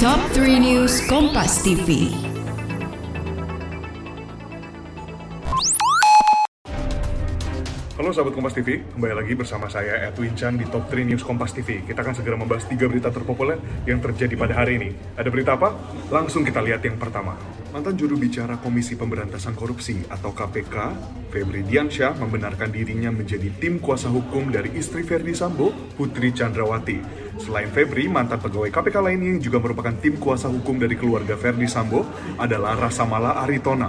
Top 3 News Kompas TV. Halo sahabat Kompas TV, kembali lagi bersama saya Edwin Chan di Top 3 News Kompas TV. Kita akan segera membahas tiga berita terpopuler yang terjadi pada hari ini. Ada berita apa? Langsung kita lihat yang pertama. Mantan juru bicara Komisi Pemberantasan Korupsi atau KPK, Febri Diansyah membenarkan dirinya menjadi tim kuasa hukum dari istri Verdi Sambo, Putri Chandrawati. Selain Febri, mantan pegawai KPK lainnya yang juga merupakan tim kuasa hukum dari keluarga Verdi Sambo adalah Rasamala Aritona,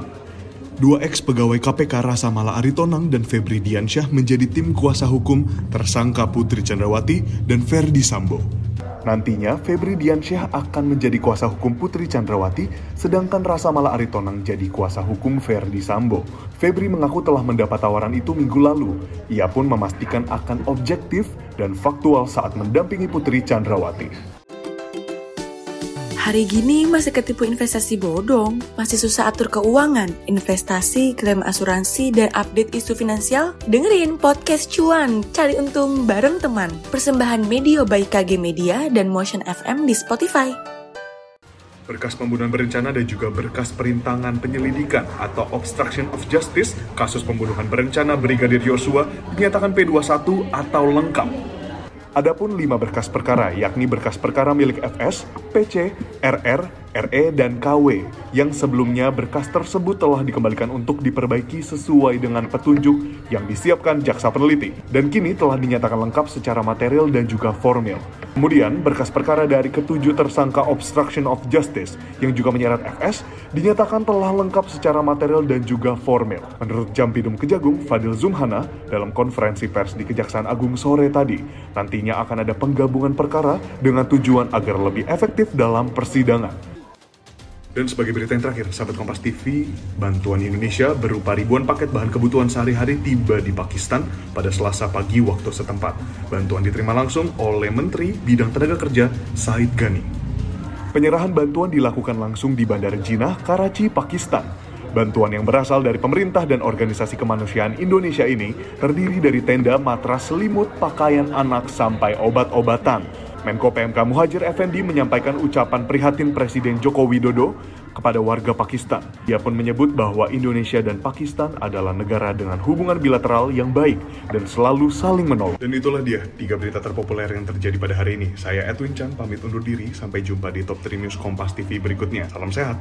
Dua ex pegawai KPK Rasa Mala Aritonang dan Febri Diansyah menjadi tim kuasa hukum tersangka Putri Chandrawati dan Verdi Sambo. Nantinya, Febri Diansyah akan menjadi kuasa hukum Putri Chandrawati, sedangkan Rasa Mala Aritonang jadi kuasa hukum Verdi Sambo. Febri mengaku telah mendapat tawaran itu minggu lalu. Ia pun memastikan akan objektif dan faktual saat mendampingi Putri Chandrawati. Hari gini masih ketipu investasi bodong, masih susah atur keuangan, investasi, klaim asuransi, dan update isu finansial? Dengerin podcast cuan, cari untung bareng teman. Persembahan Media by KG Media dan Motion FM di Spotify. Berkas pembunuhan berencana dan juga berkas perintangan penyelidikan atau obstruction of justice kasus pembunuhan berencana Brigadir Yosua dinyatakan P21 atau lengkap Adapun lima berkas perkara, yakni berkas perkara milik FS, PC, RR, RE, dan KW, yang sebelumnya berkas tersebut telah dikembalikan untuk diperbaiki sesuai dengan petunjuk yang disiapkan jaksa peneliti, dan kini telah dinyatakan lengkap secara material dan juga formil. Kemudian, berkas perkara dari ketujuh tersangka obstruction of justice yang juga menyeret FS dinyatakan telah lengkap secara material dan juga formil. Menurut Jampidum Kejagung, Fadil Zumhana, dalam konferensi pers di Kejaksaan Agung sore tadi, nantinya akan ada penggabungan perkara dengan tujuan agar lebih efektif dalam persidangan. Dan sebagai berita yang terakhir, sahabat Kompas TV, bantuan Indonesia berupa ribuan paket bahan kebutuhan sehari-hari tiba di Pakistan pada selasa pagi waktu setempat. Bantuan diterima langsung oleh Menteri Bidang Tenaga Kerja Said Ghani. Penyerahan bantuan dilakukan langsung di Bandara Jinnah, Karachi, Pakistan. Bantuan yang berasal dari pemerintah dan organisasi kemanusiaan Indonesia ini terdiri dari tenda, matras, selimut, pakaian anak, sampai obat-obatan. Menko PMK Muhajir Effendi menyampaikan ucapan prihatin Presiden Joko Widodo kepada warga Pakistan. Ia pun menyebut bahwa Indonesia dan Pakistan adalah negara dengan hubungan bilateral yang baik dan selalu saling menolong. Dan itulah dia tiga berita terpopuler yang terjadi pada hari ini. Saya Edwin Chan pamit undur diri. Sampai jumpa di Top 3 News Kompas TV berikutnya. Salam sehat.